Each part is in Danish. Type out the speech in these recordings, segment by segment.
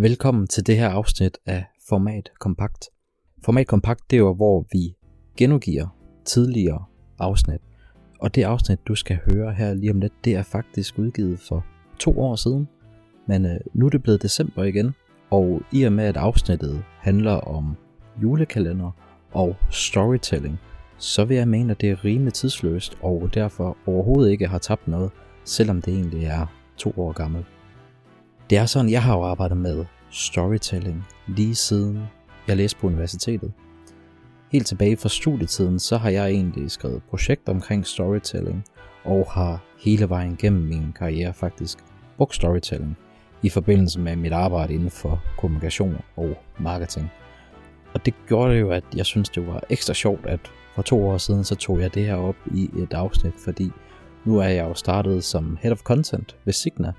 Velkommen til det her afsnit af Format Kompakt. Format Kompakt det er jo, hvor vi genudgiver tidligere afsnit. Og det afsnit, du skal høre her lige om lidt, det er faktisk udgivet for to år siden. Men øh, nu er det blevet december igen, og i og med at afsnittet handler om julekalender og storytelling, så vil jeg mene, at det er rimelig tidsløst, og derfor overhovedet ikke har tabt noget, selvom det egentlig er to år gammelt. Det er sådan, jeg har jo arbejdet med storytelling lige siden jeg læste på universitetet. Helt tilbage fra studietiden, så har jeg egentlig skrevet projekter omkring storytelling, og har hele vejen gennem min karriere faktisk brugt storytelling i forbindelse med mit arbejde inden for kommunikation og marketing. Og det gjorde det jo, at jeg synes, det var ekstra sjovt, at for to år siden, så tog jeg det her op i et afsnit, fordi nu er jeg jo startet som Head of Content ved Signa,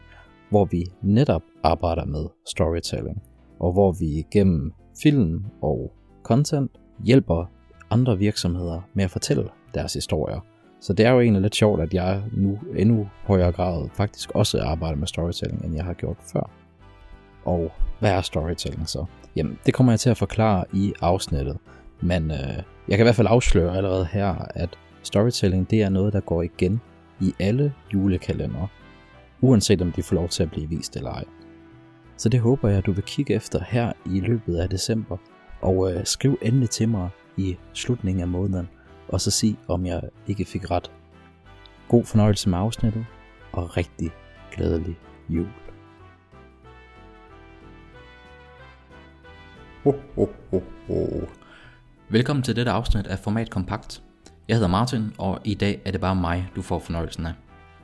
hvor vi netop arbejder med storytelling, og hvor vi gennem film og content hjælper andre virksomheder med at fortælle deres historier. Så det er jo egentlig lidt sjovt, at jeg nu endnu højere grad faktisk også arbejder med storytelling, end jeg har gjort før. Og hvad er storytelling så? Jamen, det kommer jeg til at forklare i afsnittet. Men øh, jeg kan i hvert fald afsløre allerede her, at storytelling det er noget, der går igen i alle julekalendere, uanset om de får lov til at blive vist eller ej. Så det håber jeg, du vil kigge efter her i løbet af december, og øh, skriv endelig til mig i slutningen af måneden, og så sig, om jeg ikke fik ret. God fornøjelse med afsnittet, og rigtig glædelig jul. Ho, ho, ho, ho. Velkommen til dette afsnit af Format Kompakt. Jeg hedder Martin, og i dag er det bare mig, du får fornøjelsen af.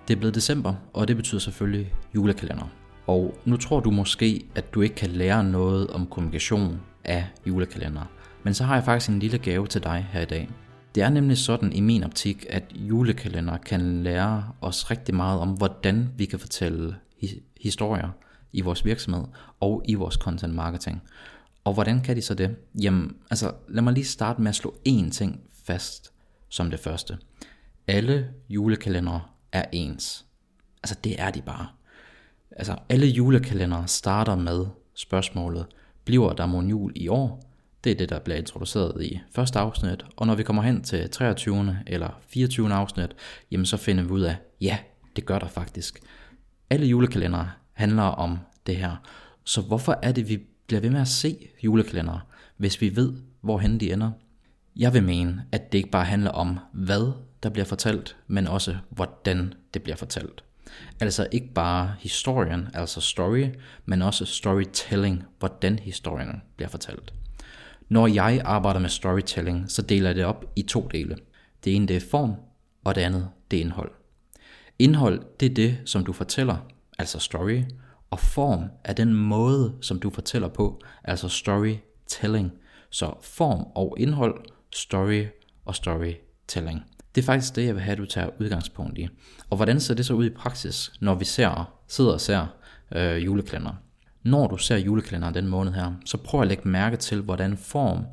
Det er blevet december, og det betyder selvfølgelig julekalender. Og nu tror du måske, at du ikke kan lære noget om kommunikation af julekalender. Men så har jeg faktisk en lille gave til dig her i dag. Det er nemlig sådan i min optik, at julekalender kan lære os rigtig meget om, hvordan vi kan fortælle historier i vores virksomhed og i vores content marketing. Og hvordan kan de så det? Jamen, altså lad mig lige starte med at slå én ting fast som det første. Alle julekalendere er ens. Altså det er de bare. Altså alle julekalendere starter med spørgsmålet, bliver der mon jul i år? Det er det, der bliver introduceret i første afsnit, og når vi kommer hen til 23. eller 24. afsnit, jamen så finder vi ud af, ja, det gør der faktisk. Alle julekalendere handler om det her. Så hvorfor er det, vi bliver ved med at se julekalendere, hvis vi ved, hvorhen de ender? Jeg vil mene, at det ikke bare handler om, hvad der bliver fortalt, men også hvordan det bliver fortalt. Altså ikke bare historien, altså story, men også storytelling, hvordan historien bliver fortalt. Når jeg arbejder med storytelling, så deler jeg det op i to dele. Det ene det er form, og det andet det er indhold. Indhold det er det, som du fortæller, altså story, og form er den måde, som du fortæller på, altså storytelling. Så form og indhold, story og storytelling. Det er faktisk det, jeg vil have, at du tager udgangspunkt i. Og hvordan ser det så ud i praksis, når vi ser, sidder og ser øh, julekalender? Når du ser julekalenderen den måned her, så prøv at lægge mærke til, hvordan form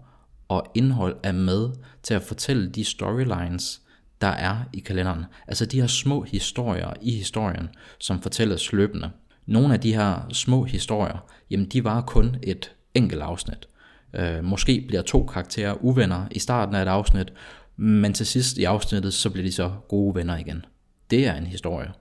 og indhold er med til at fortælle de storylines, der er i kalenderen. Altså de her små historier i historien, som fortælles løbende. Nogle af de her små historier, jamen de var kun et enkelt afsnit. Øh, måske bliver to karakterer uvenner i starten af et afsnit, men til sidst i afsnittet, så bliver de så gode venner igen. Det er en historie.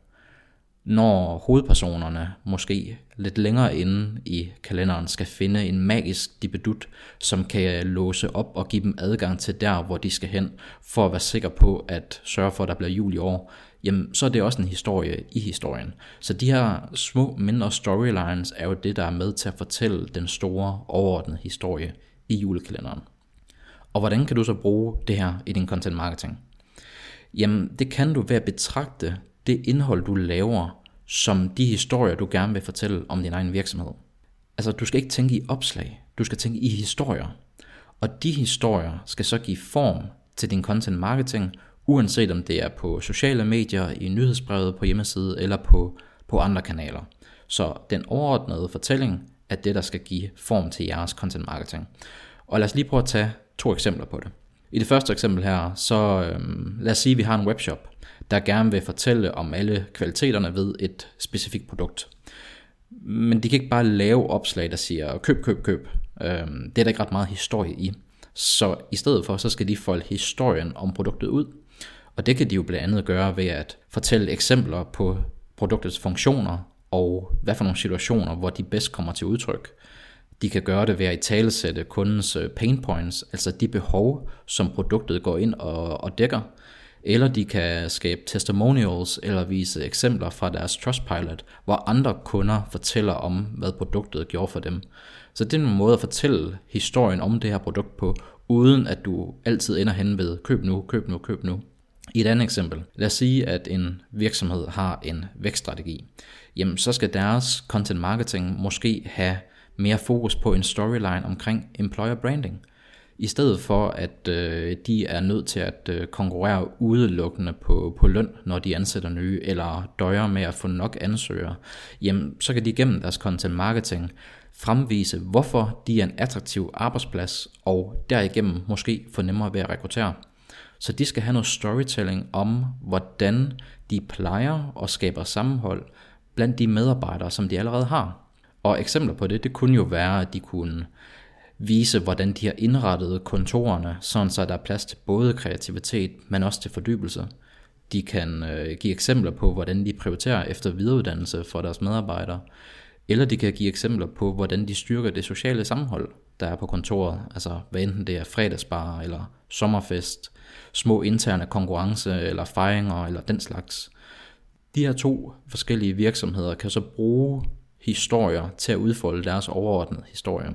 Når hovedpersonerne måske lidt længere inde i kalenderen skal finde en magisk dibedut, som kan låse op og give dem adgang til der, hvor de skal hen, for at være sikker på at sørge for, at der bliver jul i år, jamen så er det også en historie i historien. Så de her små, mindre storylines er jo det, der er med til at fortælle den store, overordnede historie i julekalenderen. Og hvordan kan du så bruge det her i din content marketing? Jamen, det kan du ved at betragte det indhold, du laver, som de historier, du gerne vil fortælle om din egen virksomhed. Altså, du skal ikke tænke i opslag, du skal tænke i historier. Og de historier skal så give form til din content marketing, uanset om det er på sociale medier, i nyhedsbrevet på hjemmeside eller på, på andre kanaler. Så den overordnede fortælling er det, der skal give form til jeres content marketing. Og lad os lige prøve at tage to eksempler på det. I det første eksempel her, så øhm, lad os sige, at vi har en webshop, der gerne vil fortælle om alle kvaliteterne ved et specifikt produkt. Men de kan ikke bare lave opslag, der siger køb, køb, køb. Øhm, det er der ikke ret meget historie i. Så i stedet for, så skal de folde historien om produktet ud. Og det kan de jo blandt andet gøre ved at fortælle eksempler på produktets funktioner, og hvad for nogle situationer, hvor de bedst kommer til udtryk. De kan gøre det ved at talesætte kundens øh, pain points, altså de behov, som produktet går ind og, og dækker. Eller de kan skabe testimonials eller vise eksempler fra deres Trustpilot, hvor andre kunder fortæller om, hvad produktet gjorde for dem. Så det er en måde at fortælle historien om det her produkt på, uden at du altid ender hen ved køb nu, køb nu, køb nu. I et andet eksempel, lad os sige, at en virksomhed har en vækststrategi. Jamen, så skal deres content marketing måske have mere fokus på en storyline omkring employer branding. I stedet for at øh, de er nødt til at øh, konkurrere udelukkende på, på løn, når de ansætter nye, eller døjer med at få nok ansøgere, jamen så kan de gennem deres content marketing fremvise, hvorfor de er en attraktiv arbejdsplads, og derigennem måske få nemmere ved at rekruttere. Så de skal have noget storytelling om, hvordan de plejer og skaber sammenhold blandt de medarbejdere, som de allerede har. Og eksempler på det, det kunne jo være, at de kunne vise, hvordan de har indrettet kontorerne, sådan så der er plads til både kreativitet, men også til fordybelse. De kan øh, give eksempler på, hvordan de prioriterer efter videreuddannelse for deres medarbejdere, eller de kan give eksempler på, hvordan de styrker det sociale sammenhold, der er på kontoret, altså hvad enten det er fredagsbar eller sommerfest, små interne konkurrence eller fejringer eller den slags. De her to forskellige virksomheder kan så bruge historier til at udfolde deres overordnede historie.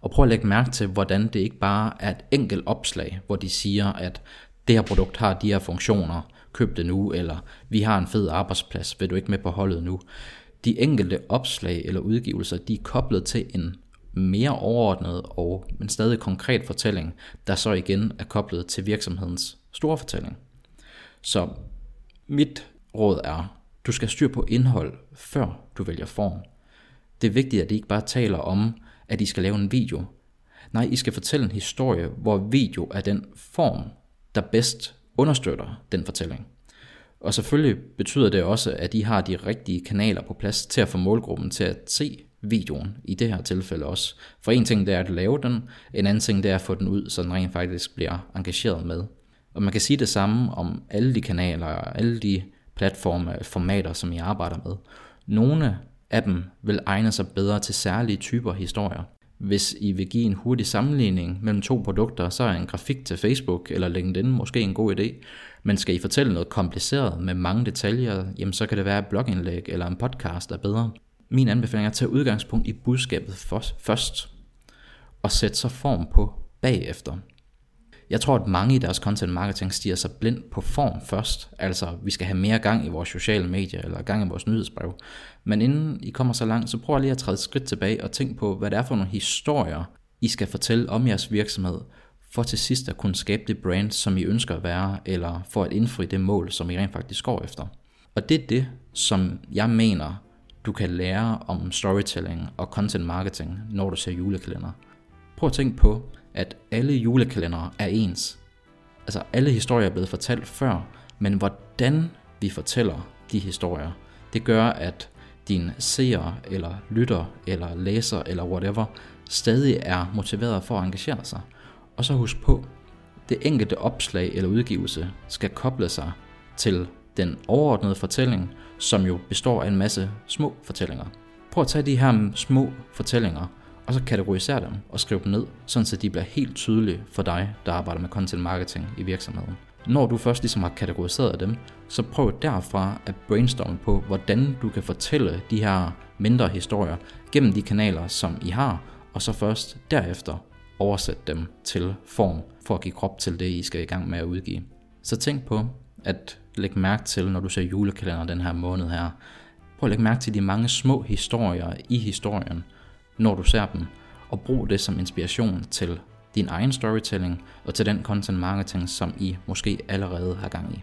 Og prøv at lægge mærke til, hvordan det ikke bare er et enkelt opslag, hvor de siger, at det her produkt har de her funktioner, køb det nu, eller vi har en fed arbejdsplads, vil du ikke med på holdet nu. De enkelte opslag eller udgivelser, de er koblet til en mere overordnet og men stadig konkret fortælling, der så igen er koblet til virksomhedens store fortælling. Så mit råd er, du skal styr på indhold, før du vælger form. Det er vigtigt, at I ikke bare taler om, at I skal lave en video. Nej, I skal fortælle en historie, hvor video er den form, der bedst understøtter den fortælling. Og selvfølgelig betyder det også, at I har de rigtige kanaler på plads til at få målgruppen til at se videoen i det her tilfælde også. For en ting det er at lave den, en anden ting det er at få den ud, så den rent faktisk bliver engageret med. Og man kan sige det samme om alle de kanaler og alle de platforme formater, som I arbejder med. Nogle af dem vil egne sig bedre til særlige typer historier. Hvis I vil give en hurtig sammenligning mellem to produkter, så er en grafik til Facebook eller LinkedIn måske en god idé. Men skal I fortælle noget kompliceret med mange detaljer, jamen så kan det være et blogindlæg eller en podcast der er bedre. Min anbefaling er at tage udgangspunkt i budskabet først, og sætte sig form på bagefter. Jeg tror, at mange i deres content marketing stiger sig blind på form først. Altså, vi skal have mere gang i vores sociale medier, eller gang i vores nyhedsbrev. Men inden I kommer så langt, så prøv lige at træde et skridt tilbage og tænk på, hvad det er for nogle historier, I skal fortælle om jeres virksomhed, for til sidst at kunne skabe det brand, som I ønsker at være, eller for at indfri det mål, som I rent faktisk går efter. Og det er det, som jeg mener, du kan lære om storytelling og content marketing, når du ser julekalender. Prøv at tænke på, at alle julekalendere er ens. Altså alle historier er blevet fortalt før, men hvordan vi fortæller de historier, det gør, at din seer eller lytter eller læser eller whatever stadig er motiveret for at engagere sig. Og så husk på, det enkelte opslag eller udgivelse skal koble sig til den overordnede fortælling, som jo består af en masse små fortællinger. Prøv at tage de her små fortællinger og så kategorisere dem og skrive dem ned, sådan så de bliver helt tydelige for dig, der arbejder med content marketing i virksomheden. Når du først ligesom har kategoriseret dem, så prøv derfra at brainstorme på, hvordan du kan fortælle de her mindre historier gennem de kanaler, som I har, og så først derefter oversætte dem til form for at give krop til det, I skal i gang med at udgive. Så tænk på at lægge mærke til, når du ser julekalender den her måned her. Prøv at lægge mærke til de mange små historier i historien, når du ser dem, og brug det som inspiration til din egen storytelling og til den content marketing, som I måske allerede har gang i.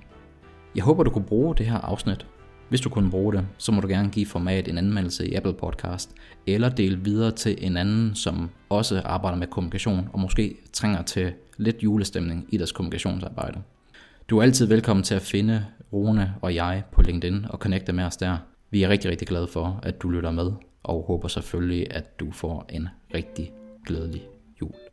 Jeg håber, du kunne bruge det her afsnit. Hvis du kunne bruge det, så må du gerne give format en anmeldelse i Apple Podcast, eller dele videre til en anden, som også arbejder med kommunikation, og måske trænger til lidt julestemning i deres kommunikationsarbejde. Du er altid velkommen til at finde Rune og jeg på LinkedIn og connecte med os der. Vi er rigtig, rigtig glade for, at du lytter med og håber selvfølgelig, at du får en rigtig glædelig jul.